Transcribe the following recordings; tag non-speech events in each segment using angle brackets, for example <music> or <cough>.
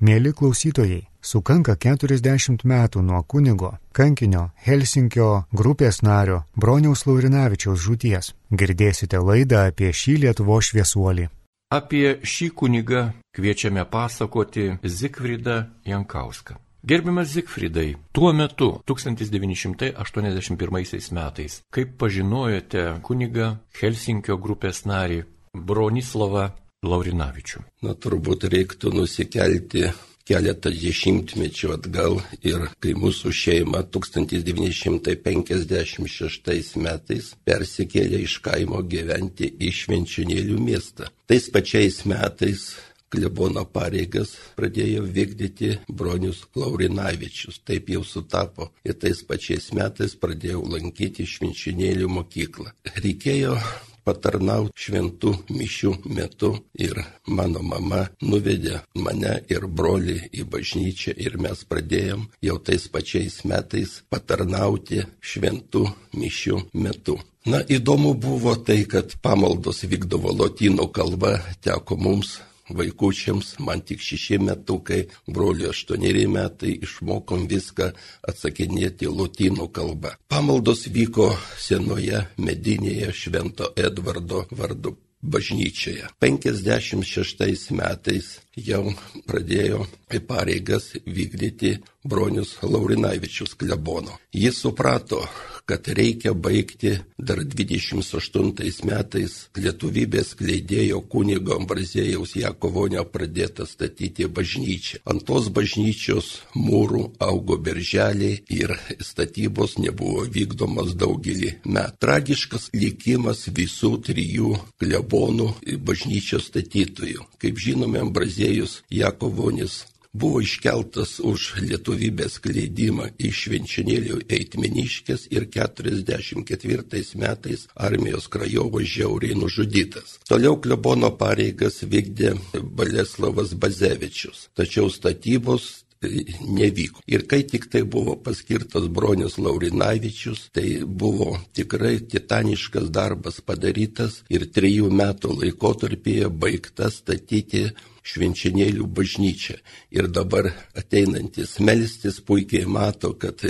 Mėly klausytojai, sukanka 40 metų nuo kunigo, kankinio Helsinkio grupės nario Broniaus Laurinavičiaus žūties. Girdėsite laidą apie šį Lietuvo šviesuolį. Apie šį kunigą kviečiame pasakoti Zikfridą Jankauską. Gerbiamas Zikfridai, tuo metu 1981 metais, kaip pažinojote kunigą Helsinkio grupės narį Bronislavą Laurinavičių? Na, turbūt reiktų nusikelti keletą dešimtmečių atgal ir kai mūsų šeima 1956 metais persikėlė iš kaimo gyventi į Švenčionėlių miestą. Tais pačiais metais klebono pareigas pradėjo vykdyti bronius Laurinavičius. Taip jau sutapo. Ir tais pačiais metais pradėjau lankyti Švenčionėlių mokyklą. Reikėjo patarnauti šventų mišių metu ir mano mama nuvedė mane ir brolį į bažnyčią ir mes pradėjom jau tais pačiais metais patarnauti šventų mišių metu. Na, įdomu buvo tai, kad pamaldos vykdavo lotynų kalba, teko mums vaikučiams, man tik šeši metukai, broliu aštuoneri metai, išmokom viską atsakinėti lotynų kalbą. Pamaldos vyko senoje medinėje Švento Edvardo vardu bažnyčioje. 56 metais jau pradėjo pareigas vykdyti bronius Laurinavičius klebono. Jis suprato, kad reikia baigti dar 28 metais lietuvybės kleidėjo kunigo Ambrazėjaus Jakovonio pradėtą statyti bažnyčią. Ant tos bažnyčios mūrų augo berželiai ir statybos nebuvo vykdomas daugelį metų. Tragiškas likimas visų trijų klebonų bažnyčios statytojų. Kaip žinome, Ambrazėjus Jakovonis buvo iškeltas už lietuvybės kleidimą iš Švenčionėlių Eitmeniškės ir 44 metais armijos krajovo žiauriai nužudytas. Toliau klebono pareigas vykdė Baleslavas Bazevičius, tačiau statybos nevyko. Ir kai tik tai buvo paskirtas bronius Laurinavičius, tai buvo tikrai titaniškas darbas padarytas ir trijų metų laikotarpėje baigta statyti švenčionėlių bažnyčią. Ir dabar ateinantis melstis puikiai mato, kad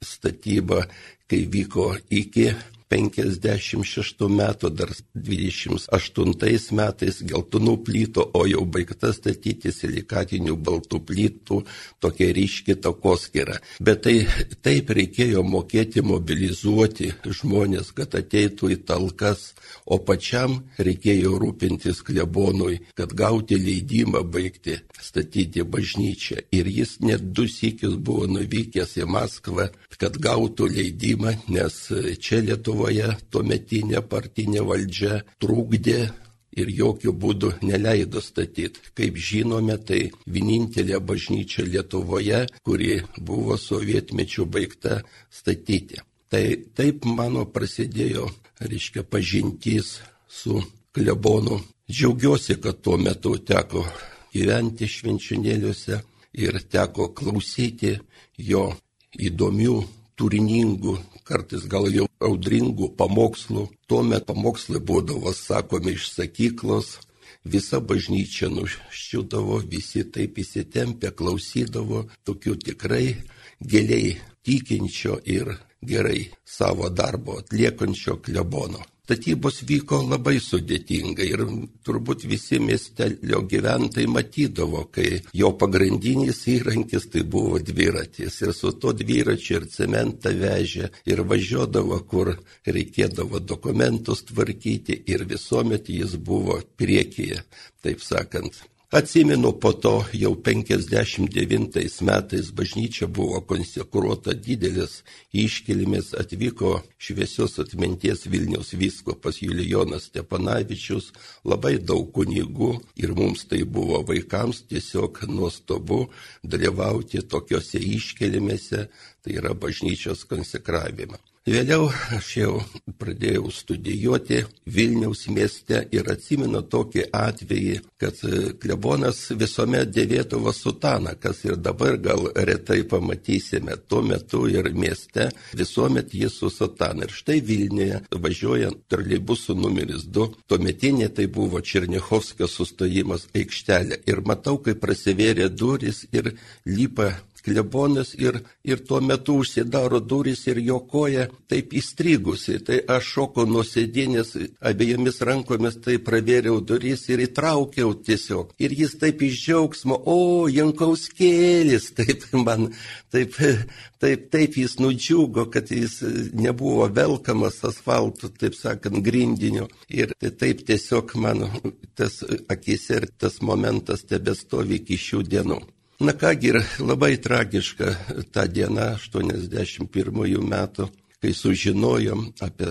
statyba, kai vyko iki 56 metų, dar 28 metais geltonų plytų, o jau baigta statyti silikatinių baltų plytų tokia ryški takoskira. Bet tai taip reikėjo mokėti mobilizuoti žmonės, kad ateitų į talkas, o pačiam reikėjo rūpintis klebonui, kad gauti leidimą baigti statyti bažnyčią. Ir jis net du sykius buvo nuvykęs į Maskvą, kad gautų leidimą, nes čia Lietuva Lietuvoje tuometinė partinė valdžia trūkdė ir jokių būdų neleido statyti. Kaip žinome, tai vienintelė bažnyčia Lietuvoje, kuri buvo sovietmečių baigta statyti. Tai taip mano prasidėjo, reiškia, pažintys su klebonu. Džiaugiuosi, kad tuo metu teko gyventi švenčionėliuose ir teko klausyti jo įdomių turiningų, kartais gal jau audringų pamokslų. Tuomet pamokslai būdavo sakomi iš sakyklos, visa bažnyčia nuščiūdavo, visi taip įsitempę klausydavo tokių tikrai giliai tikinčio ir gerai savo darbo atliekančio klebono. Statybos vyko labai sudėtingai ir turbūt visi miestelio gyventojai matydavo, kai jo pagrindinis įrankis tai buvo dviratis ir su to dviračiu ir cementą vežė ir važiuodavo, kur reikėdavo dokumentus tvarkyti ir visuomet jis buvo priekyje, taip sakant. Atsimenu, po to jau 59 metais bažnyčia buvo konsekruota didelis iškilimis, atvyko šviesios atminties Vilniaus vyskopas Julijonas Stepanavičius, labai daug kunigų ir mums tai buvo vaikams tiesiog nuostabu dalyvauti tokiuose iškilimėse, tai yra bažnyčios konsekravime. Vėliau aš jau pradėjau studijuoti Vilniaus mieste ir atsimenu tokį atvejį, kad klebonas visuomet dėvėdavo sutaną, kas ir dabar gal retai pamatysime. Tuo metu ir mieste visuomet jis su sutana. Ir štai Vilniuje važiuojant troleibusų numeris 2, tuometinė tai buvo Černiechovskio sustojimas aikštelė. Ir matau, kai prasivėrė duris ir lypa klebonas ir, ir tuo metu užsidaro duris ir jo koja taip įstrigusi. Tai aš šokau nuo sėdinės, abiejomis rankomis tai pravėriau duris ir įtraukiau tiesiog. Ir jis taip iš džiaugsmo, o, Jankauskėlis, <laughs> taip man, taip, taip, taip jis nudžiugo, kad jis nebuvo velkamas asfaltu, taip sakant, grindiniu. Ir tai taip tiesiog mano tas akise ir tas momentas tebestovi iki šių dienų. Na kągi, ir labai tragiška ta diena 81 metų, kai sužinojom apie,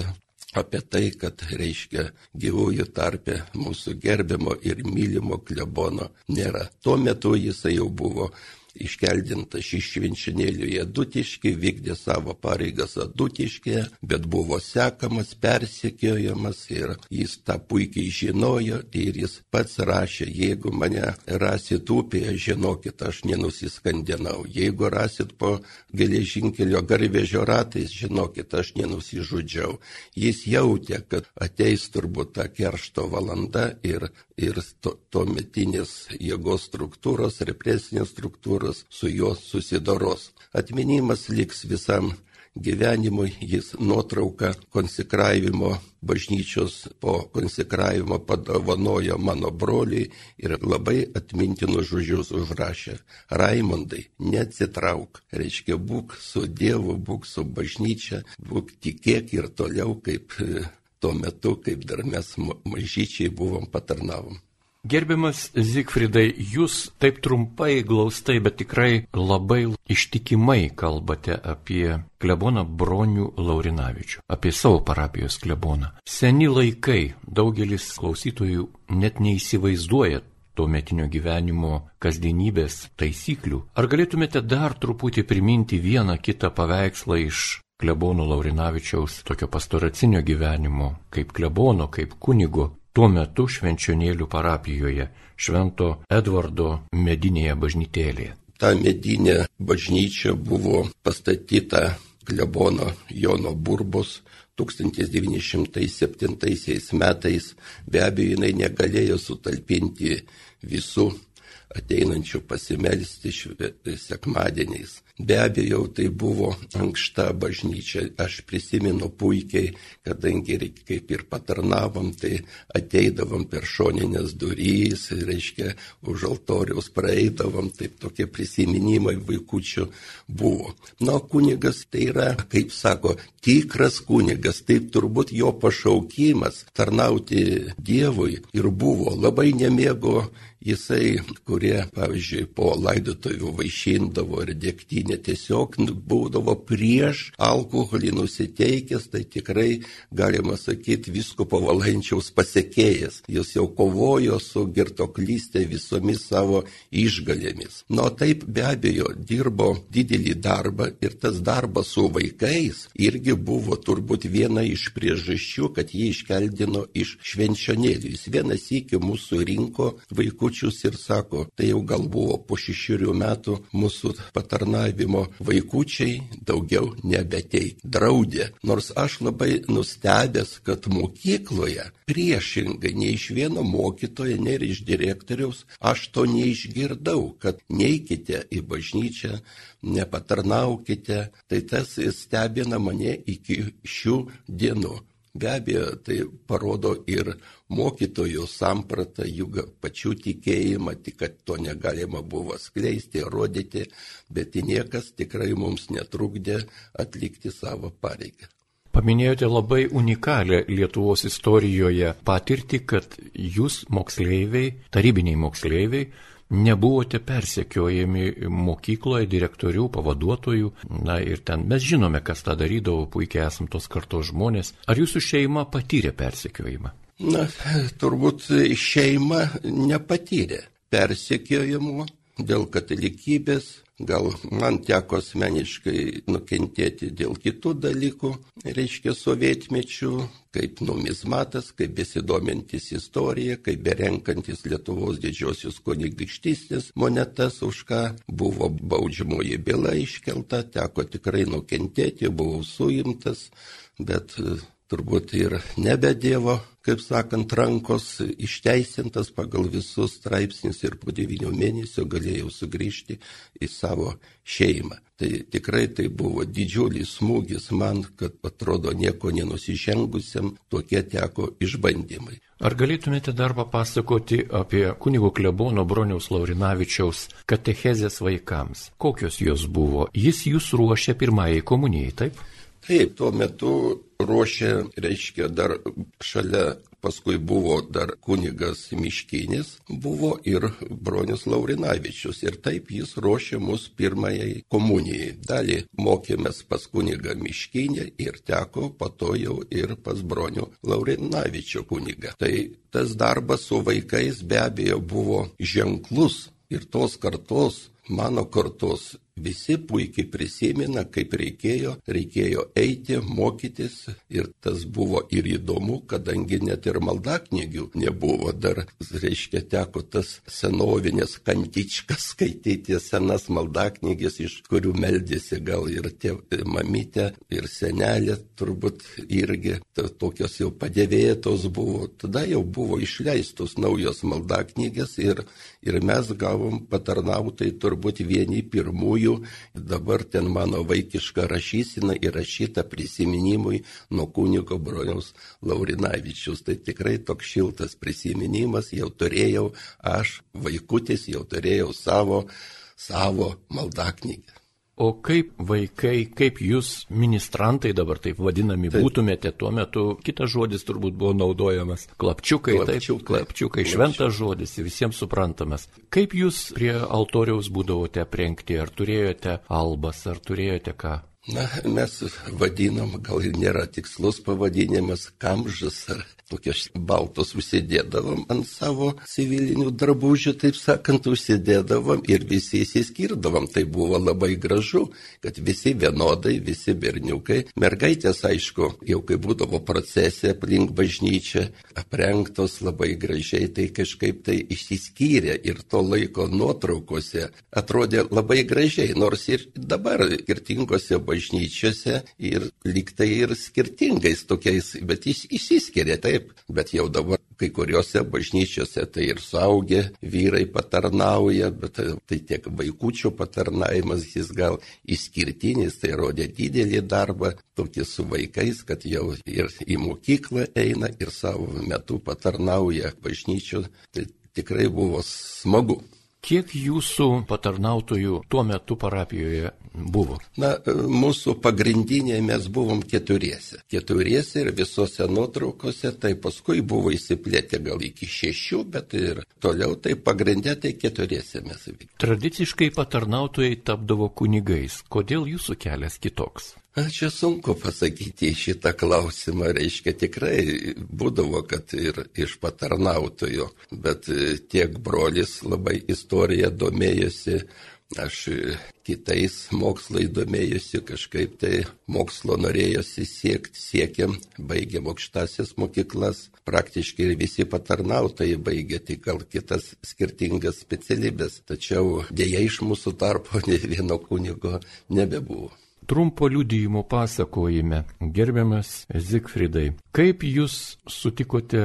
apie tai, kad, reiškia, gyvųjų tarpe mūsų gerbimo ir mylimo klebono nėra. Tuo metu jisai jau buvo iškeldintas iš švenčionėlių į Adutiškį, vykdė savo pareigas Adutiškėje, bet buvo sekamas, persekiojamas ir jis tą puikiai žinojo ir jis pats rašė, jeigu mane rasit upėje, žinokit, aš nenusiskandinau, jeigu rasit po geležinkelio garvežio ratais, žinokit, aš nenusižudžiau. Jis jautė, kad ateis turbūt ta keršto valanda ir, ir to, to metinės jėgos struktūros, represinės struktūros, Dievas su juo susidoros. Atminimas liks visam gyvenimui, jis nuotrauką konsekravimo bažnyčios po konsekravimo padovanojo mano broliai ir labai atmintinus žodžius užrašė. Raimondai, neatsitrauk, reiškia būk su Dievu, būk su bažnyčia, būk tikėk ir toliau kaip e, tuo metu, kaip dar mes mažyčiai buvom patarnavom. Gerbiamas Zigfridai, jūs taip trumpai, glaustai, bet tikrai labai ištikimai kalbate apie kleboną Bronių Laurinavičių, apie savo parapijos kleboną. Seni laikai, daugelis klausytojų net neįsivaizduoja to metinio gyvenimo kasdienybės taisyklių. Ar galėtumėte dar truputį priminti vieną kitą paveikslą iš klebono Laurinavičiaus tokio pastoracinio gyvenimo, kaip klebono, kaip kunigo, tuo metu švenčionėlių parapijoje Švento Edvardo medinėje bažnytėlėje. Ta medinė bažnyčia buvo pastatyta klebono Jono Burbos 1907 metais. Be abejo, jinai negalėjo sutalpinti visų ateinančių pasimelsti sekmadieniais. Be abejo, tai buvo ankšta bažnyčia. Aš prisimenu puikiai, kadangi kaip ir patarnavom, tai ateidavom per šoninės durys, reiškia, už altoriaus praeidavom, taip tokie prisiminimai vaikučių buvo. Na, kunigas tai yra, kaip sako, tikras kunigas, taip turbūt jo pašaukimas tarnauti Dievui ir buvo. Labai nemėgo jisai, kurie, pavyzdžiui, po laidotojų vaišindavo ir dėktinė tiesiog būdavo prieš alkoholį nusiteikęs, tai tikrai galima sakyti visko pavalančiaus pasiekėjas. Jis jau kovojo su girtoklystė visomis savo išgalėmis. Nu, taip be abejo dirbo didelį darbą ir tas darbas su vaikais irgi buvo turbūt viena iš priežasčių, kad jį iškeldino iš švenčionėlių. Jis vienas iki mūsų rinko vaikų vaikučius ir sako, tai jau gal buvo po šešiurių metų mūsų patarnavimo vaikučiai daugiau nebeteik. Draudė. Nors aš labai nustebęs, kad mokykloje priešingai nei iš vieno mokytojo, nei iš direktoriaus aš to neišgirdau, kad neikite į bažnyčią, nepatarnaukite. Tai tas stebina mane iki šių dienų. Be abejo, tai parodo ir mokytojų sampratą, jų pačių tikėjimą, tik kad to negalima buvo skleisti, rodyti, bet niekas tikrai mums netrukdė atlikti savo pareigą. Paminėjote labai unikalią Lietuvos istorijoje patirtį, kad jūs moksleiviai, tarybiniai moksleiviai, nebuvote persekiojami mokykloje direktorių, pavaduotojų. Na ir ten mes žinome, kas tą darydavo, puikiai esam tos kartos žmonės. Ar jūsų šeima patyrė persekiojimą? Na, turbūt šeima nepatyrė persekiojimo, dėl katalikybės, gal man teko asmeniškai nukentėti dėl kitų dalykų, reiškia sovietmečių, kaip numizmatas, kaip besidomintis istorija, kaip berenkantis Lietuvos didžiosios kunigaikštystės monetas, už ką buvo baudžiamoji byla iškelta, teko tikrai nukentėti, buvau suimtas, bet turbūt ir nebe Dievo, kaip sakant, rankos išteisintas pagal visus straipsnius ir po devynių mėnesių galėjau sugrįžti į savo šeimą. Tai tikrai tai buvo didžiulis smūgis man, kad atrodo nieko nenusižengusiam, tokie teko išbandymai. Ar galėtumėte dar papasakoti apie kunigo klebono Broniaus Laurinavičiaus katechezės vaikams? Kokios jos buvo? Jis jūs ruošė pirmąjai komunijai, taip? Taip, tuo metu ruošė, reiškia, dar šalia, paskui buvo dar kunigas Miškinis, buvo ir Bronius Laurinavičius. Ir taip jis ruošė mus pirmajai komunijai. Dalį mokėmės pas kunigą Miškinį ir teko po to jau ir pas Bronių Laurinavičių kunigą. Tai tas darbas su vaikais be abejo buvo ženklus ir tos kartos mano kartos visi puikiai prisimena, kaip reikėjo, reikėjo eiti, mokytis ir tas buvo ir įdomu, kadangi net ir maldaknygių nebuvo, dar, reiškia, teko tas senovinės kantičkas skaityti, senas maldaknygės, iš kurių meldėsi gal ir tie mamytė, ir senelė, turbūt irgi tokios jau padėvėtos buvo, tada jau buvo išleistos naujos maldaknygės ir, ir mes gavom patarnautai turbūt vieni pirmųjų jų. Dabar ten mano vaikiška rašysina įrašyta prisiminimui nuo kunigo broniaus Laurinavičius. Tai tikrai toks šiltas prisiminimas, jau turėjau aš, vaikutis, jau turėjau savo, savo maldaknygę. O kaip vaikai, kaip jūs ministrantai dabar taip vadinami taip. būtumėte, tuo metu kitas žodis turbūt buvo naudojamas. Klapčiukai, klapčiukai taip, klapčiukai, šventas žodis, visiems suprantamas. Kaip jūs prie altoriaus būdavote aprengti, ar turėjote albas, ar turėjote ką? Na, mes vadinam, gal ir nėra tikslus pavadinimas, kamžas ar tokias baltos užsidėdavom ant savo civilinių drabužių, taip sakant, užsidėdavom ir visi įsiskirdavom. Tai buvo labai gražu, kad visi vienodai, visi berniukai, mergaitės, aišku, jau kai būdavo procesė aplink bažnyčią, aprengtos labai gražiai, tai kažkaip tai išsiskyrė ir to laiko nuotraukose atrodė labai gražiai, nors ir dabar skirtingose bažnyčiose ir liktai ir skirtingais tokiais, bet jis išsiskiria. Tai taip, bet jau dabar kai kuriuose bažnyčiose tai ir suaugę vyrai patarnauja, bet tai tiek vaikučių patarnaimas, jis gal išskirtinis, tai rodė didelį darbą, tokį su vaikais, kad jau ir į mokyklą eina ir savo metu patarnauja bažnyčių, tai tikrai buvo smagu. Kiek jūsų patarnautojų tuo metu parapijoje buvo? Na, mūsų pagrindiniai mes buvom keturiese. Keturiese ir visose nuotraukose, tai paskui buvo įsiplėtę gal iki šešių, bet ir toliau tai pagrindė tai keturiese mes. Tradiciškai patarnautojai tapdavo kunigais. Kodėl jūsų kelias kitoks? Čia sunku pasakyti šitą klausimą, reiškia tikrai būdavo, kad ir iš patarnautojų, bet tiek brolis labai istorija domėjosi, aš kitais mokslai domėjusi, kažkaip tai mokslo norėjosi siekti, siekėm, baigėm aukštasias mokyklas, praktiškai ir visi patarnautojai baigė tik gal kitas skirtingas specialybės, tačiau dėja iš mūsų tarpo <laughs> ne vieno kunigo nebebuvo trumpo liudijimo pasakojime, gerbiamas Zigfridai, kaip jūs sutikote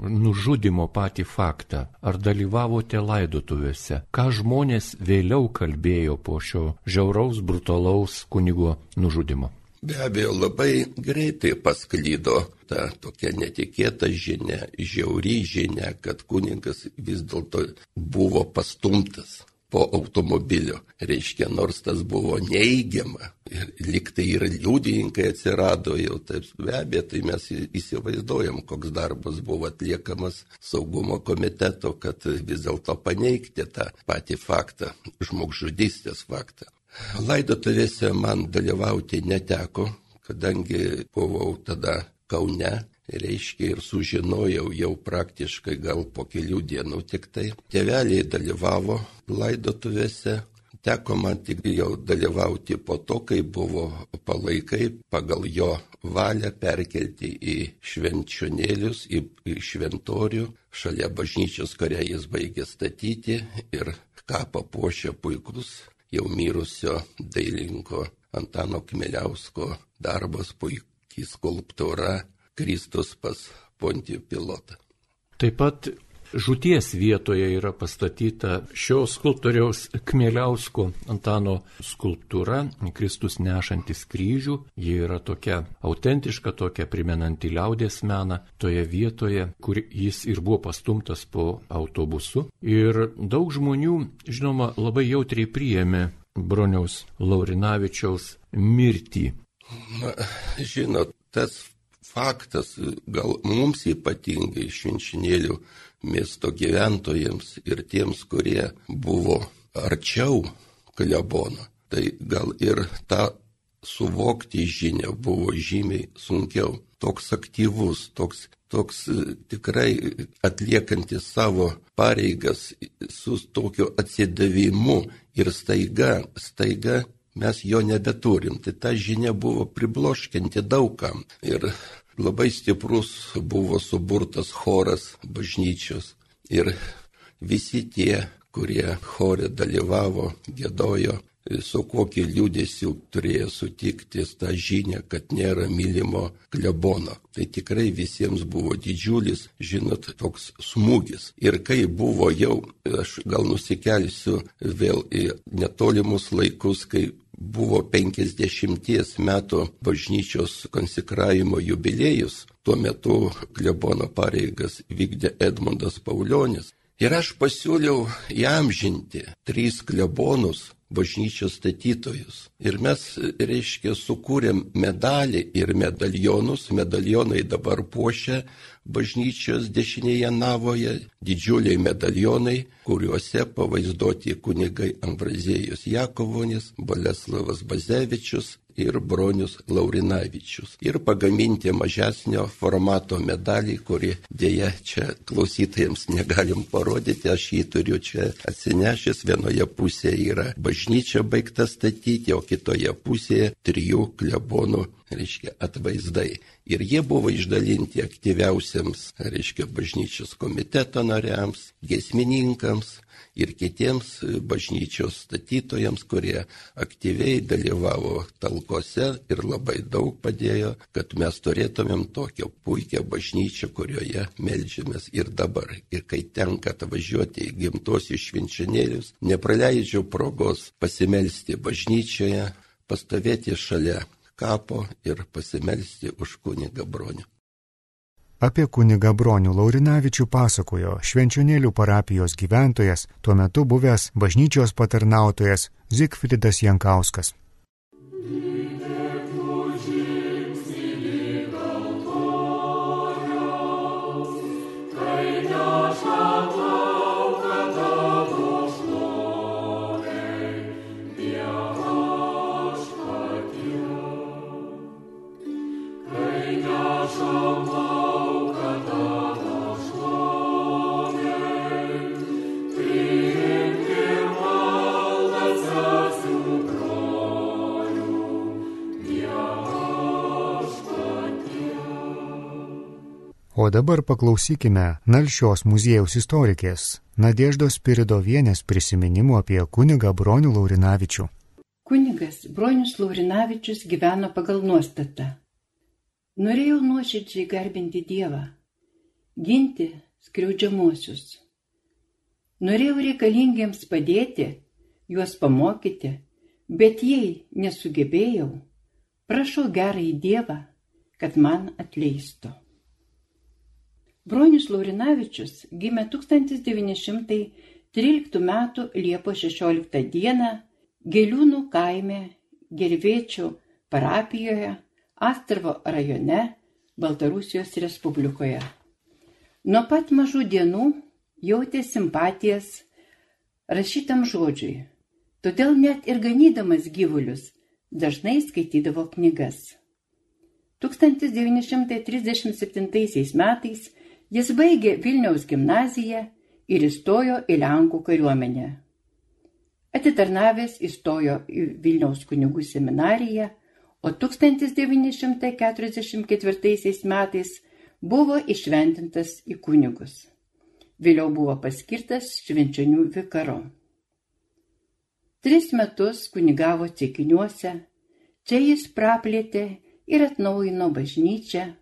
nužudimo patį faktą, ar dalyvavote laidotuvėse, ką žmonės vėliau kalbėjo po šio žiauraus, brutalaus kunigo nužudimo. Be abejo, labai greitai pasklydo ta tokia netikėta žinia, žiauri žinia, kad kunigas vis dėlto buvo pastumtas po automobilio. Reiškia, nors tas buvo neįgiama. Ir liktai ir liudininkai atsirado jau taip be abejo, tai mes įsivaizduojam, koks darbas buvo atliekamas saugumo komiteto, kad vis dėlto paneigti tą patį faktą, žmogžudystės faktą. Laidotuvėse man dalyvauti neteko, kadangi buvau tada Kaune reiškia ir sužinojau jau praktiškai gal po kelių dienų tik tai. Tėveliai dalyvavo laidotuvėse, teko man tik jau dalyvauti po to, kai buvo palaikai pagal jo valią perkelti į švenčionėlius, į, šventorių, šalia bažnyčios, kurią jis baigė statyti ir ką papuošė puikus jau mirusio dailinko Antano Kmeliausko darbas, puikiai skulptūra Kristus pas Pontijų pilotą. Taip pat žuties vietoje yra pastatyta šio skulptoriaus Kmėliausko Antano skulptūra Kristus nešantis kryžių. Ji yra tokia autentiška, tokia primenanti liaudės meną toje vietoje, kur jis ir buvo pastumtas po autobusu. Ir daug žmonių, žinoma, labai jautriai priėmė broniaus Laurinavičiaus mirtį. Na, žinot, tas faktas gal mums ypatingai švenčinėlių miesto gyventojams ir tiems, kurie buvo arčiau klebono, tai gal ir tą suvokti žinią buvo žymiai sunkiau. Toks aktyvus, toks, toks e, tikrai atliekantis savo pareigas su tokiu atsidavimu ir staiga, staiga mes jo nebeturim. Tai ta žinia buvo pribloškinti daugam. Ir labai stiprus buvo suburtas choras bažnyčios. Ir visi tie, kurie chore dalyvavo, gėdojo, su kokiu liūdėsiu turėjo sutikti tą žinią, kad nėra mylimo klebono. Tai tikrai visiems buvo didžiulis, žinot, toks smūgis. Ir kai buvo jau, aš gal nusikelsiu vėl į netolimus laikus, kai buvo 50 metų bažnyčios konsekravimo jubiliejus, tuo metu klebono pareigas vykdė Edmundas Paulionis. Ir aš pasiūliau įamžinti trys klebonus bažnyčios statytojus. Ir mes, reiškia, sukūrėm medalį ir medalionus. Medalionai dabar puošia bažnyčios dešinėje navoje, didžiuliai medalionai, kuriuose pavaizduoti kunigai Ambrazėjus Jakovonis, Boleslavas Bazevičius ir Bronius Laurinavičius. Ir pagaminti mažesnio formato medalį, kurį dėja čia klausytojams negalim parodyti, aš jį turiu čia atsinešęs. Vienoje pusėje yra bažnyčia baigta statyti, o kitoje pusėje trijų klebonų reiškia, atvaizdai. Ir jie buvo išdalinti aktyviausiams, reiškia, bažnyčios komiteto nariams, gesmininkams, ir kitiems bažnyčios statytojams, kurie aktyviai dalyvavo talkose ir labai daug padėjo, kad mes turėtumėm tokią puikią bažnyčią, kurioje melžiamės ir dabar. Ir kai tenka atvažiuoti į gimtosius švenčionėlius, nepraleidžiu progos pasimelsti bažnyčioje, pastovėti šalia kapo ir pasimelsti už kunigą bronių. Apie kunigą Bronių Laurinavičių pasakojo Švenčionėlių parapijos gyventojas, tuo metu buvęs bažnyčios patarnautojas Zigfridas Jankauskas. O dabar paklausykime Nalšios muziejaus istorikės Nadeždos Spiridovienės prisiminimų apie kunigą Bronių Laurinavičių. Kunigas Bronius Laurinavičius gyveno pagal nuostatą. Norėjau nuoširdžiai garbinti Dievą, ginti skriaudžiamuosius. Norėjau reikalingiems padėti, juos pamokyti, bet jei nesugebėjau, prašau gerai Dievą, kad man atleistų. Bronius Laurinavičius gimė 1913 m. Liepos 16 d. Geliūnų kaime Gerviečių parapijoje Astravo rajone Baltarusijos Respublikoje. Nuo pat mažų dienų jautė simpatijas rašytam žodžiui, todėl net ir ganydamas gyvulius dažnai skaitydavo knygas. 1937 metais jis baigė Vilniaus gimnaziją ir įstojo į Lenkų kariuomenę. Atitarnavęs įstojo į Vilniaus kunigų seminariją, o 1944 metais buvo išventintas į kunigus. Vėliau buvo paskirtas švenčionių vikaru. Tris metus kunigavo cikiniuose, čia jis praplėtė ir atnaujino bažnyčią,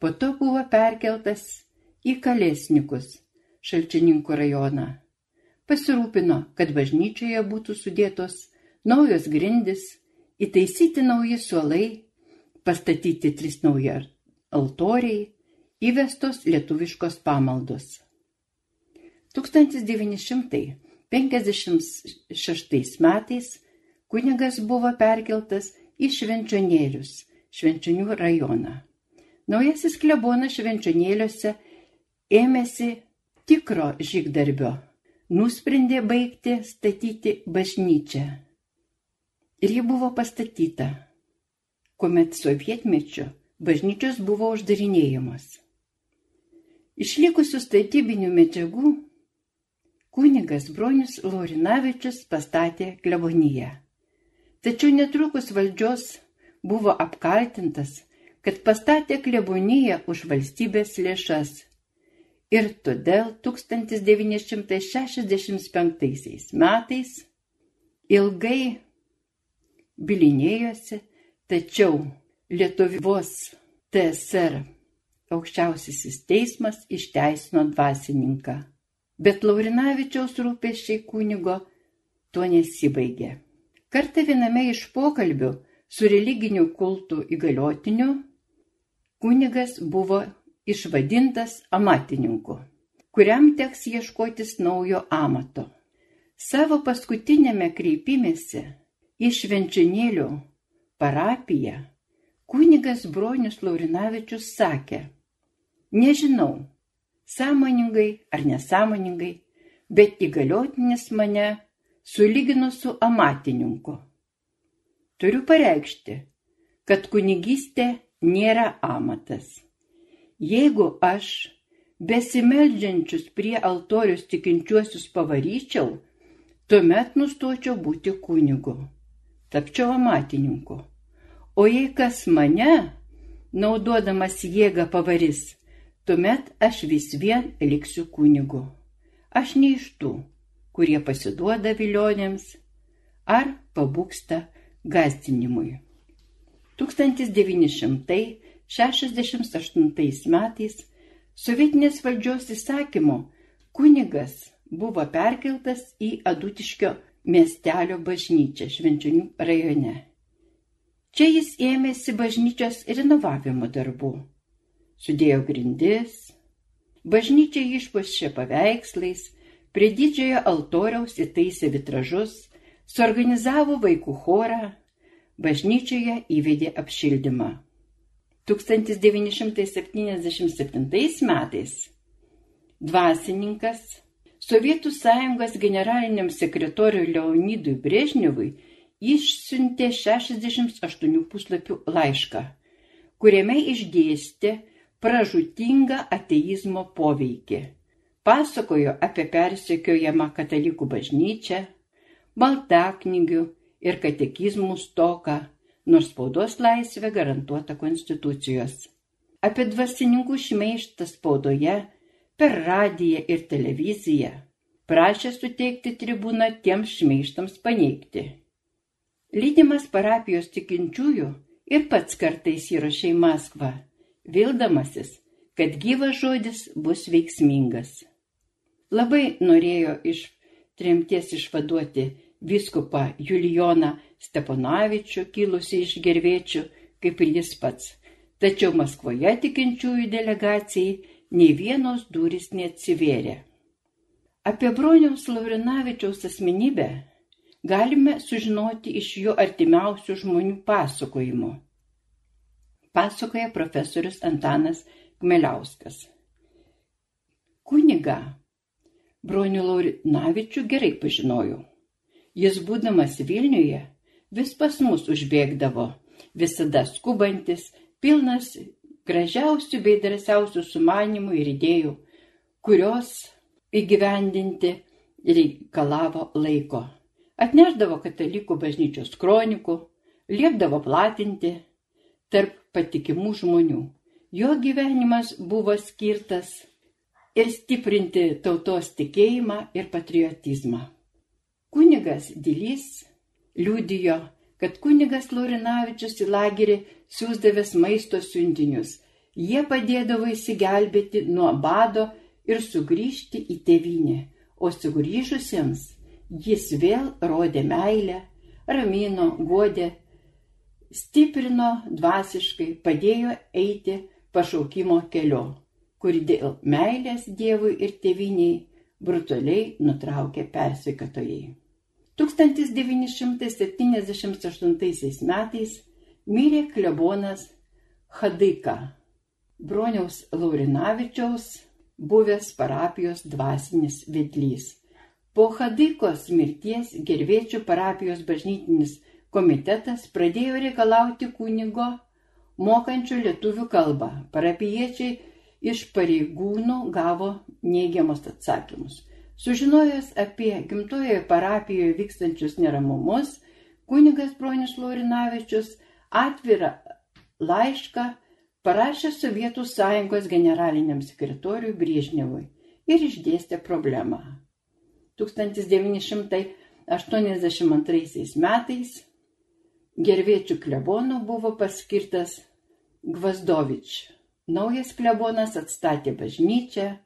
po to buvo perkeltas į Kalesnikus, Šalčininkų rajoną. Pasirūpino, kad bažnyčioje būtų sudėtos naujos grindis, įtaisyti nauji suolai, pastatyti tris nauji altoriai, įvestos lietuviškos pamaldos. 1956 metais kunigas buvo perkeltas į Švenčionėlius, Švenčionių rajoną. Naujasis klebonas Švenčionėliuose ėmėsi tikro žygdarbio, nusprendė baigti statyti bažnyčią. Ir ji buvo pastatyta, kuomet sovietmečiu bažnyčios buvo uždarinėjamos. Išlikusių statybinių medžiagų kunigas Bronius Laurinavičius pastatė kleboniją. Tačiau netrukus valdžios buvo apkaltintas, kad pastatė kleboniją už valstybės lėšas. Ir todėl 1965 metais ilgai bilinėjosi, tačiau Lietuvos TSR aukščiausiasis teismas išteisino dvasininką. Bet Laurinavičiaus rūpeščiai kunigo tuo nesibaigė. Kartą viename iš pokalbių su religinių kultų įgaliotiniu, kunigas buvo išvadintas amatininku, kuriam teks ieškotis naujo amato. Savo paskutinėme kreipimėsi į Švenčionėlių parapiją kunigas Bronius Laurinavičius sakė, nežinau, sąmoningai ar nesąmoningai, bet įgaliotinis mane sulygino su amatininku. Turiu pareikšti, kad kunigystė nėra amatas. Jeigu aš besimeldžiančius prie altorius tikinčiuosius pavaryčiau, tuomet nustočiau būti kunigu, tapčiau amatininku. O jei kas mane, naudodamas jėgą pavarys, tuomet aš vis vien liksiu kunigu. Aš ne iš tų, kurie pasiduoda vilionėms ar pabūksta gazdinimui. 1968 metais sovietinės valdžios įsakymu kunigas buvo perkeltas į Adutiškio miestelio bažnyčią Švenčionių rajone. Čia jis ėmėsi bažnyčios renovavimo darbų. Sudėjo grindis, bažnyčia išpuošė paveikslais, prie didžiojo altoriaus įtaisė vitražus, suorganizavo vaikų chorą, bažnyčioje įvedė apšildymą. 1977 metais dvasininkas Sovietų sąjungos generaliniam sekretoriui Leonidui Brežnevui išsiuntė 68 puslapių laišką, kuriame išdėstė pražutingą ateizmo poveikį. Pasakojo apie persekiojamą katalikų bažnyčią, baltaknygių ir katekizmų stoką, nors spaudos laisvė garantuota konstitucijos. Apie dvasininkų šmeištą spaudoje, per radiją ir televiziją prašė suteikti tribūną tiems šmeištams paneigti. Lydimas parapijos tikinčiųjų ir pats kartais įrašė į Maskvą, vildamasis, kad gyvas žodis bus veiksmingas. Labai norėjo iš tremties išvaduoti viskupą Julijoną Steponavičių, kilusi iš gerviečių, kaip ir jis pats. Tačiau Maskvoje tikinčiųjų delegacijai nei vienos durys neatsivėrė. Apie broniaus Laurinavičiaus asmenybę galime sužinoti iš jo artimiausių žmonių pasakojimų. Pasakoja profesorius Antanas Kmeliauskas. Kuniga bronių Laurinavičių gerai pažinojau. Jis būdamas Vilniuje vis pas mus užbėgdavo, visada skubantis, pilnas gražiausių bei drąsiausių sumanimų ir idėjų, kurios įgyvendinti reikalavo laiko. Atneždavo katalikų bažnyčios kronikų, liepdavo platinti tarp patikimų žmonių. Jo gyvenimas buvo skirtas ir stiprinti tautos tikėjimą ir patriotizmą. Kunigas Dilys liūdijo, kad kunigas Laurinavičius į lagerį siūsdavęs maisto siuntinius. Jie padėdavo įsigelbėti nuo bado ir sugrįžti į tėvynę, o sugrįžusiems jis vėl rodė meilę, ramino, godė, stiprino dvasiškai, padėjo eiti pašaukimo keliu, kur dėl meilės Dievui ir tėviniai brutaliai nutraukė persikatojai. 1978 metais mirė klebonas Hadaika, broniaus Laurinavičiaus, buvęs parapijos dvasinis vedlys. Po Hadaikos mirties gerviečių parapijos bažnytinis komitetas pradėjo reikalauti kunigo mokančio lietuvių kalbą. Parapiečiai iš pareigūnų gavo neigiamus atsakymus. Sužinojęs apie gimtojoje parapijoje vykstančius neramumus, kunigas Bronius Laurinavičius atvirą laišką parašė Sovietų sąjungos generaliniam sekretoriui Briežnevui ir išdėstė problemą. 1982 metais gerviečių klebonų buvo paskirtas Gvazdovič. Naujas klebonas atstatė bažnyčią,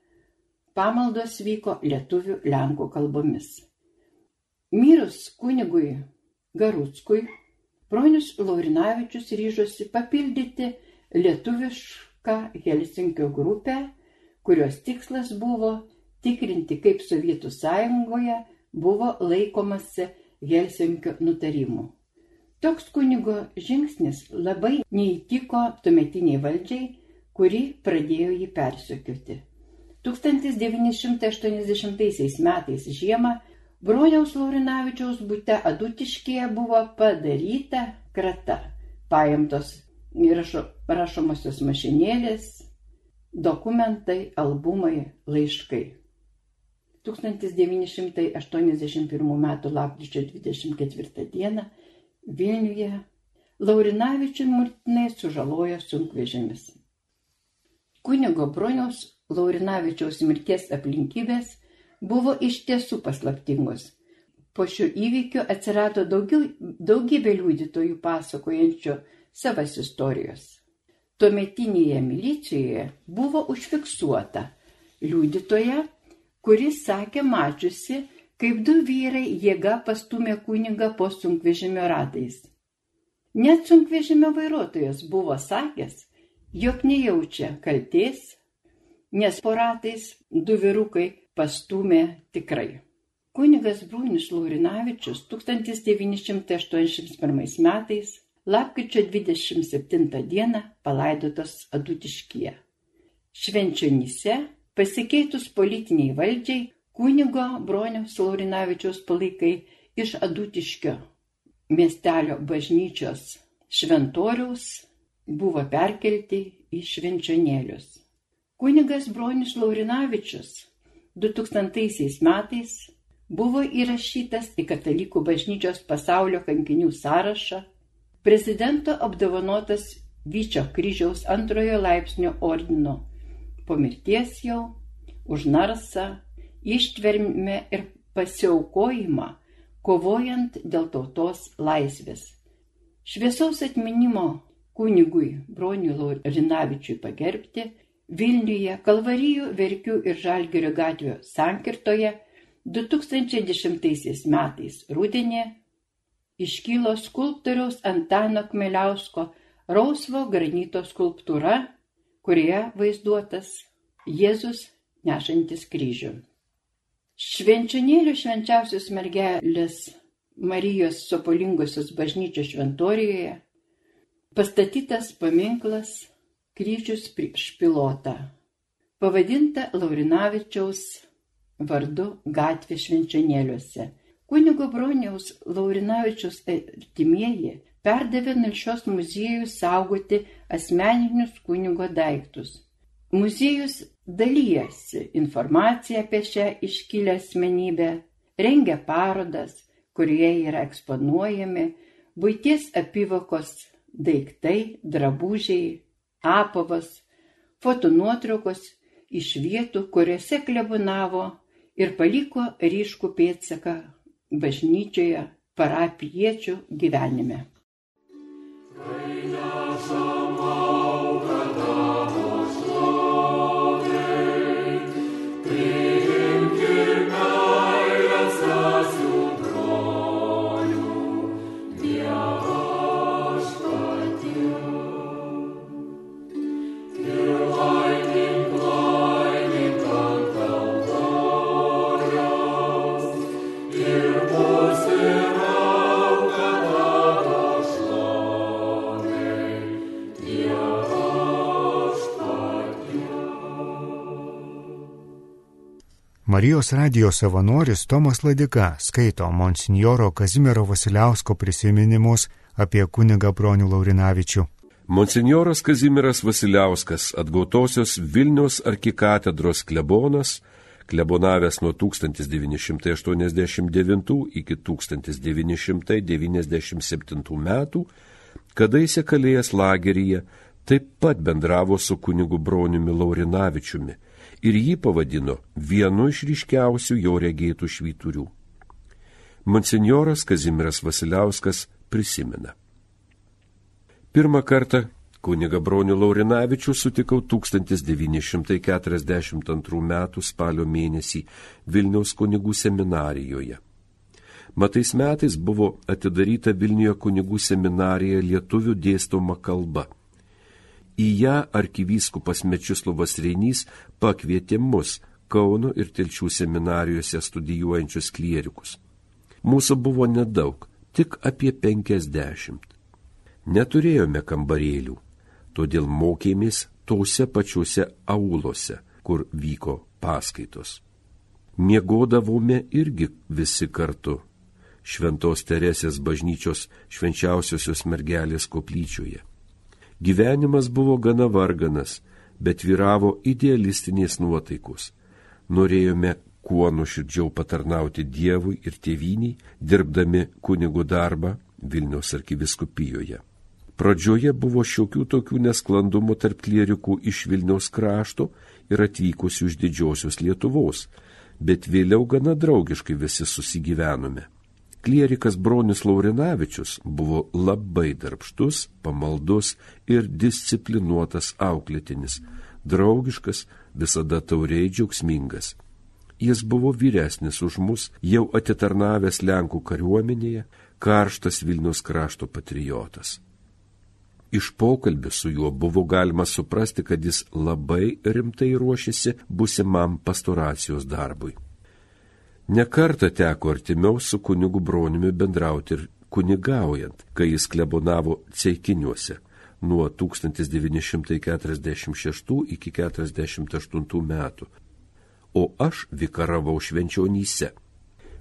pamaldos vyko lietuvių lenkų kalbomis. Mirus kunigui Garuckui Bronius Laurinavičius ryžosi papildyti lietuvišką Helsinkio grupę, kurios tikslas buvo tikrinti, kaip Sovietų sąjungoje buvo laikomasi Helsinkio nutarimų. Toks kunigo žingsnis labai neįtiko tuometiniai valdžiai, kuri pradėjo jį persekioti. 1980 metais žiemą Broniaus Laurinavičiaus būte Adutiškėje buvo padaryta krata, paimtos rašo, rašomosios mašinėlės, dokumentai, albumai, laiškai. 1981 m. lapkričio 24 d. Vilniuje Laurinavičių mirtinai sužalojo sunkvežimis. Kunigo Broniaus Laurinavičiaus mirties aplinkybės buvo iš tiesų paslaptingos. Po šio įvykio atsirado daugiau, daugybė liudytojų pasakojančių savas istorijos. Tuometinėje milicijoje buvo užfiksuota liudytoja, kuris sakė mačiusi, kaip du vyrai jėga pastumė kunigą po sunkvežimio ratais. Net sunkvežimio vairuotojas buvo sakęs, jog nejaučia kalties, nes po ratais du vyrukai pastūmė tikrai. Kunigas Brūnis Laurinavičius 1981 metais lapkričio 27 dieną palaidotas Adutiškyje. Švenčionyse pasikeitus politiniai valdžiai kunigo Broniaus Laurinavičiaus palaikai iš Adutiškio miestelio bažnyčios šventoriaus buvo perkelti į švenčionėlius. Kunigas Bronius Laurinavičius 2000 metais buvo įrašytas į Katalikų bažnyčios pasaulio kankinių sąrašą, prezidento apdovanotas Vyčio kryžiaus antrojo laipsnio ordino, po mirties jau už narsą, ištvermę ir pasiaukojimą, kovojant dėl tautos laisvės. Šviesaus atminimo kunigui Broniui Laurinavičiui pagerbti Vilniuje, Kalvarijų, Verkių ir Žalgirio gatvių sankirtoje 2010 metais rudenį iškylo skulptoriaus Antano Kmeliausko rausvo granito skulptūra, kurioje vaizduotas Jėzus nešantis kryžių. Švenčionėlių švenčiausios mergelės Marijos Sopolingosios bažnyčios šventorijoje pastatytas paminklas kryžius prieš pilotą, pavadinta Laurinavičiaus vardu gatvė švenčionėliuose. Kunigo Broniaus Laurinavičiaus artimieji perdavė Nalšios muziejus saugoti asmeninius kunigo daiktus. Muziejus dalyjasi informaciją apie šią iškilę asmenybę, rengia parodas, kurioje yra eksponuojami būties apyvokos daiktai, drabužiai, apavas, fotonuotraukos iš vietų, kuriuose klebonavo ir paliko ryškų pėdsaką bažnyčioje parapiečių gyvenime. Marijos radijos savanoris Tomas Ladika skaito monsinjoro Kazimiero Vasiliausko prisiminimus apie kunigą Bronių Laurinavičių. Monsinjoras Kazimieras Vasiliauskas, atgautosios Vilnius arkikatedros klebonas, klebonavęs nuo 1989 iki 1997 metų, kadaise kalėjęs lageryje, taip pat bendravo su kunigu Broniumi Laurinavičiumi ir jį pavadino vienu iš ryškiausių jo regėtų švyturių. Monsignoras Kazimiras Vasiliauskas prisimena. Pirmą kartą kuniga Bronių Laurinavičių sutikau 1942 m. spalio mėnesį Vilniaus kunigų seminarijoje. Matais metais buvo atidaryta Vilniuje kunigų seminarija lietuvių dėstoma kalba – Į ją arkivyskupas Mečislovas Reinys pakvietė mus Kauno ir Telčių seminarijose studijuojančius klierikus. Mūsų buvo nedaug, tik apie penkiasdešimt. Neturėjome kambarėlių, todėl mokėmės tose pačiuose aulose, kur vyko paskaitos. Miegodavome irgi visi kartu. Šventos Teresės bažnyčios švenčiausiosios mergelės koplyčioje. Gyvenimas buvo gana varganas, bet vyravo idealistinės nuotaikos. Norėjome kuo nuširdžiau patarnauti Dievui ir tėviniai, dirbdami kunigų darbą Vilniaus arkiviskupijoje. Pradžioje buvo šiokių tokių nesklandumų tarp klierikų iš Vilniaus krašto ir atvykusių iš didžiosios Lietuvos, bet vėliau gana draugiškai visi susigyvenome. Klierikas Bronis Laurinavičius buvo labai darbštus, pamaldus ir disciplinuotas auklėtinis, draugiškas, visada tauriai džiaugsmingas. Jis buvo vyresnis už mus, jau atitarnavęs Lenkų kariuomenėje, karštas Vilnius krašto patriotas. Iš pokalbio su juo buvo galima suprasti, kad jis labai rimtai ruošėsi busimam pastoracijos darbui. Nekarta teko artimiau su kunigu broniumi bendrauti ir kunigaujant, kai jis klebonavo ceikiniuose nuo 1946 iki 1948 metų, o aš vikaravau švenčionyse.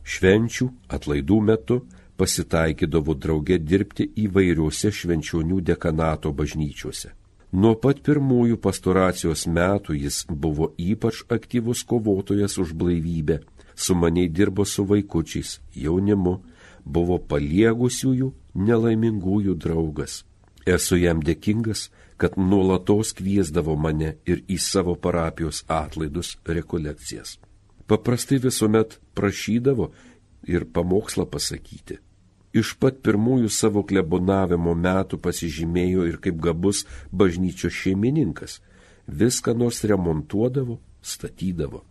Švenčių atlaidų metu pasitaikydavo drauge dirbti įvairiuose švenčionių dekanato bažnyčiuose. Nuo pat pirmųjų pastoracijos metų jis buvo ypač aktyvus kovotojas už blaivybę sumaniai dirbo su vaikučiais, jaunimu, buvo paliegusiųjų nelaimingųjų draugas. Esu jam dėkingas, kad nuolatos kviesdavo mane ir į savo parapijos atlaidus rekolekcijas. Paprastai visuomet prašydavo ir pamokslą pasakyti. Iš pat pirmųjų savo klebonavimo metų pasižymėjo ir kaip gabus bažnyčios šeimininkas. Viską nors remontuodavo, statydavo.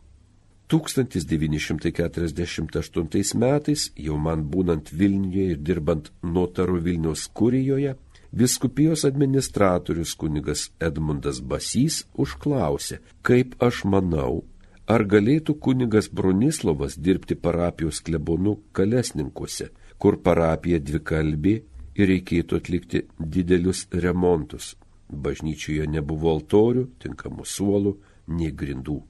1948 metais, jau man būnant Vilniuje ir dirbant notaru Vilniaus kurijoje, viskupijos administratorius kunigas Edmundas Basys užklausė, kaip aš manau, ar galėtų kunigas Bronislavas dirbti parapijos klebonų kalesninkuose, kur parapija dvikalbė ir reikėtų atlikti didelius remontus. Bažnyčioje nebuvo altorių, tinkamų suolų, nei grindų.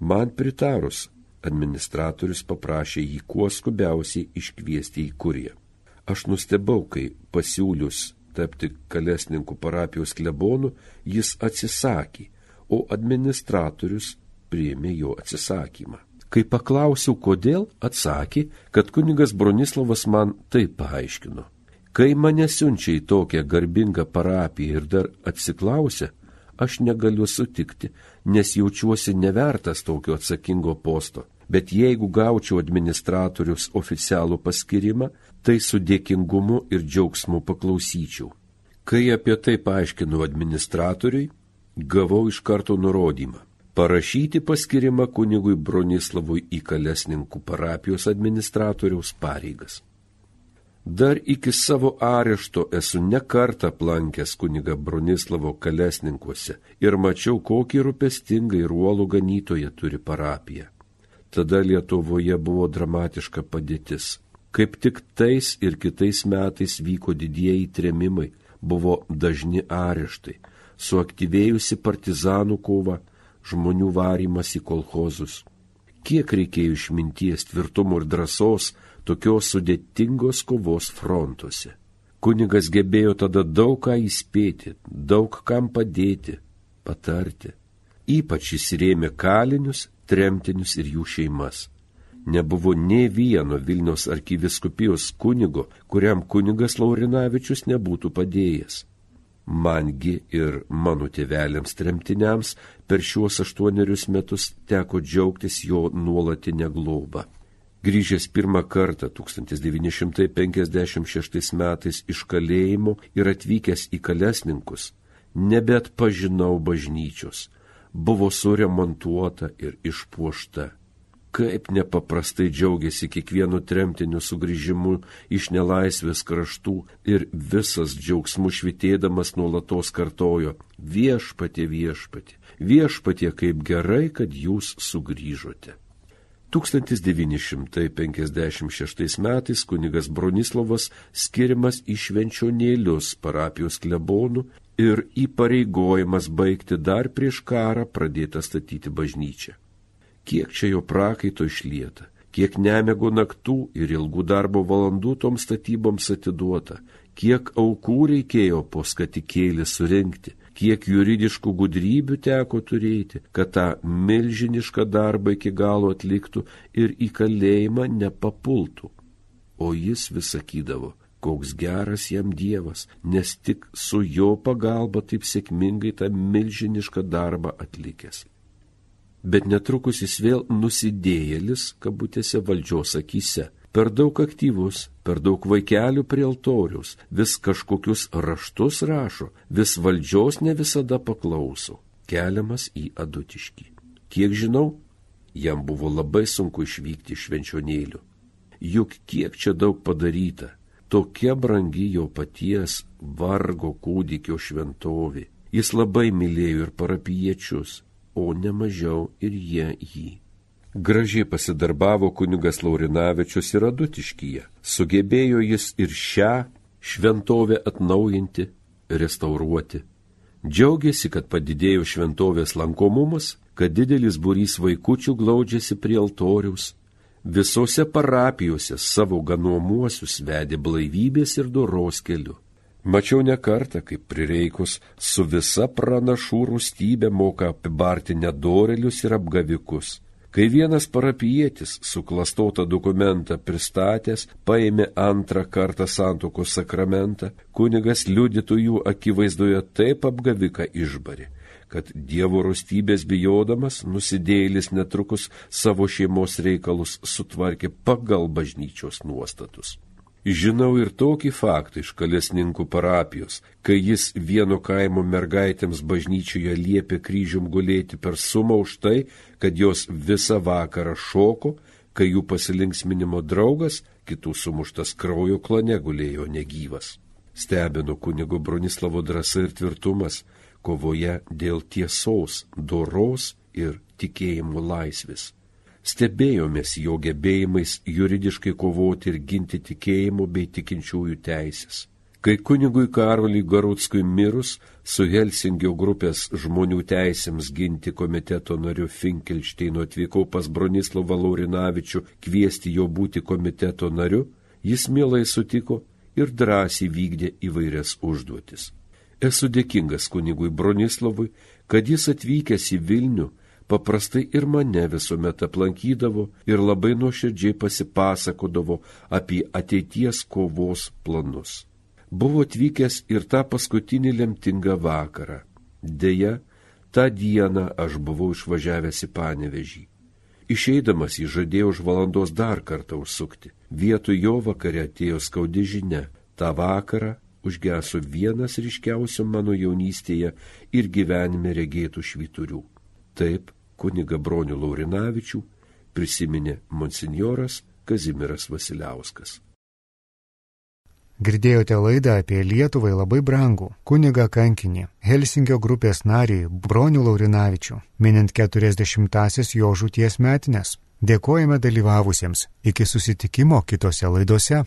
Man pritarus, administratorius paprašė jį kuo skubiausiai iškviesti į kuriją. Aš nustebau, kai pasiūlius tapti Kalesninkų parapijos klebonu, jis atsisakė, o administratorius priėmė jo atsisakymą. Kai paklausiau, kodėl, atsakė, kad kunigas Bronislavas man taip paaiškino. Kai mane siunčia į tokią garbingą parapiją ir dar atsiklausia, aš negaliu sutikti, nes jaučiuosi nevertas tokio atsakingo posto. Bet jeigu gaučiau administratorius oficialų paskirimą, tai su dėkingumu ir džiaugsmu paklausyčiau. Kai apie tai paaiškinu administratoriui, gavau iš karto nurodymą parašyti paskirimą kunigui Bronislavui į Kalesninkų parapijos administratoriaus pareigas. Dar iki savo arešto esu nekartą aplankęs kuniga Bronislavo Kalesninkuose ir mačiau, kokį rūpestingą ir uolų ganytoje turi parapiją. Tada Lietuvoje buvo dramatiška padėtis. Kaip tik tais ir kitais metais vyko didieji tremimai, buvo dažni areštai, suaktyvėjusi partizanų kova, žmonių varymas į kolhozus. Kiek reikėjo išminties, tvirtumo ir drąsos tokios sudėtingos kovos frontuose. Kunigas gebėjo tada daug ką įspėti, daug kam padėti, patarti. Ypač įsirėmė kalinius, tremtinius ir jų šeimas. Nebuvo ne vieno Vilniaus arkiviskupijos kunigo, kuriam kunigas Laurinavičius nebūtų padėjęs mangi ir mano tėveliams tremtiniams per šiuos aštuonerius metus teko džiaugtis jo nuolatinę globą. Grįžęs pirmą kartą 1956 metais iš kalėjimo ir atvykęs į kalesninkus, nebet pažinau bažnyčios, buvo suremontuota ir išpuošta kaip nepaprastai džiaugiasi kiekvienu tremtiniu sugrįžimu iš nelaisvės kraštų ir visas džiaugsmu švitėdamas nuolatos kartojo viešpatie viešpatie, viešpatie kaip gerai, kad jūs sugrįžote. 1956 metais kunigas Bronislavas skiriamas į švenčionėlius parapijos klebonų ir įpareigojimas baigti dar prieš karą pradėtą statyti bažnyčią. Kiek čia jo prakaito išlieta, kiek nemego naktų ir ilgų darbo valandų toms statyboms atiduota, kiek aukų reikėjo po skatikėlį surinkti, kiek juridiškų gudrybių teko turėti, kad tą milžinišką darbą iki galo atliktų ir į kalėjimą nepapultų. O jis vis sakydavo, koks geras jam Dievas, nes tik su jo pagalba taip sėkmingai tą milžinišką darbą atlikęs bet netrukus jis vėl nusidėjėlis, kabutėse valdžios akise. Per daug aktyvus, per daug vaikelių prie altorius, vis kažkokius raštus rašo, vis valdžios ne visada paklauso, keliamas į adutiškį. Kiek žinau, jam buvo labai sunku išvykti iš švenčionėlių. Juk kiek čia daug padaryta, tokia brangi jo paties vargo kūdikio šventovė. Jis labai mylėjo ir parapiečius, o ne mažiau ir jie jį. Gražiai pasidarbavo kunigas Laurinavičius ir Adutiškyje. Sugebėjo jis ir šią šventovę atnaujinti, restauruoti. Džiaugiasi, kad padidėjo šventovės lankomumas, kad didelis būrys vaikučių glaudžiasi prie altoriaus. Visose parapijose savo ganuomuosius vedė blaivybės ir doros keliu. Mačiau ne kartą, kaip prireikus su visa pranašų rūstybė moka apibarti nedorelius ir apgavikus. Kai vienas parapietis suklastotą dokumentą pristatęs paėmė antrą kartą santokos sakramentą, kunigas liudytojų akivaizdoje taip apgaviką išbari, kad Dievo rūstybės bijodamas nusidėlis netrukus savo šeimos reikalus sutvarkė pagal bažnyčios nuostatus. Žinau ir tokį faktą iš kalesninkų parapijos, kai jis vieno kaimo mergaitėms bažnyčioje liepė kryžium gulėti per sumą už tai, kad jos visą vakarą šoko, kai jų pasilinksminimo draugas, kitų sumuštas kraujo klane gulėjo negyvas. Stebino kunigo Bronislavo drąsa ir tvirtumas kovoje dėl tiesos, doros ir tikėjimo laisvės. Stebėjomės jo gebėjimais juridiškai kovoti ir ginti tikėjimo bei tikinčiųjų teisės. Kai kunigui Karoliui Garutskui mirus, su Helsingio grupės žmonių teisėms ginti komiteto nariu Finkelšteinu atvykau pas Bronislavą Laurinavičių kviesti jo būti komiteto nariu, jis mielai sutiko ir drąsiai vykdė įvairias užduotis. Esu dėkingas kunigui Bronislavui, kad jis atvykęs į Vilnių paprastai ir mane visuomet aplankydavo ir labai nuoširdžiai pasipasakodavo apie ateities kovos planus. Buvo atvykęs ir tą paskutinį lemtingą vakarą. Deja, tą dieną aš buvau išvažiavęs į Panevežį. Išeidamas jį žadėjo už valandos dar kartą užsukti. Vietoj jo vakare atėjo skaudi žinia. Ta vakarą užgeso vienas ryškiausių mano jaunystėje ir gyvenime regėtų švyturių. Taip, kuniga Bronių Laurinavičių prisiminė monsinjoras Kazimiras Vasiliauskas. Girdėjote laidą apie Lietuvai labai brangų kunigą kankinį, Helsinkio grupės narį Bronių Laurinavičių, minint 40-asis jo žūties metinės. Dėkojame dalyvavusiems. Iki susitikimo kitose laidose.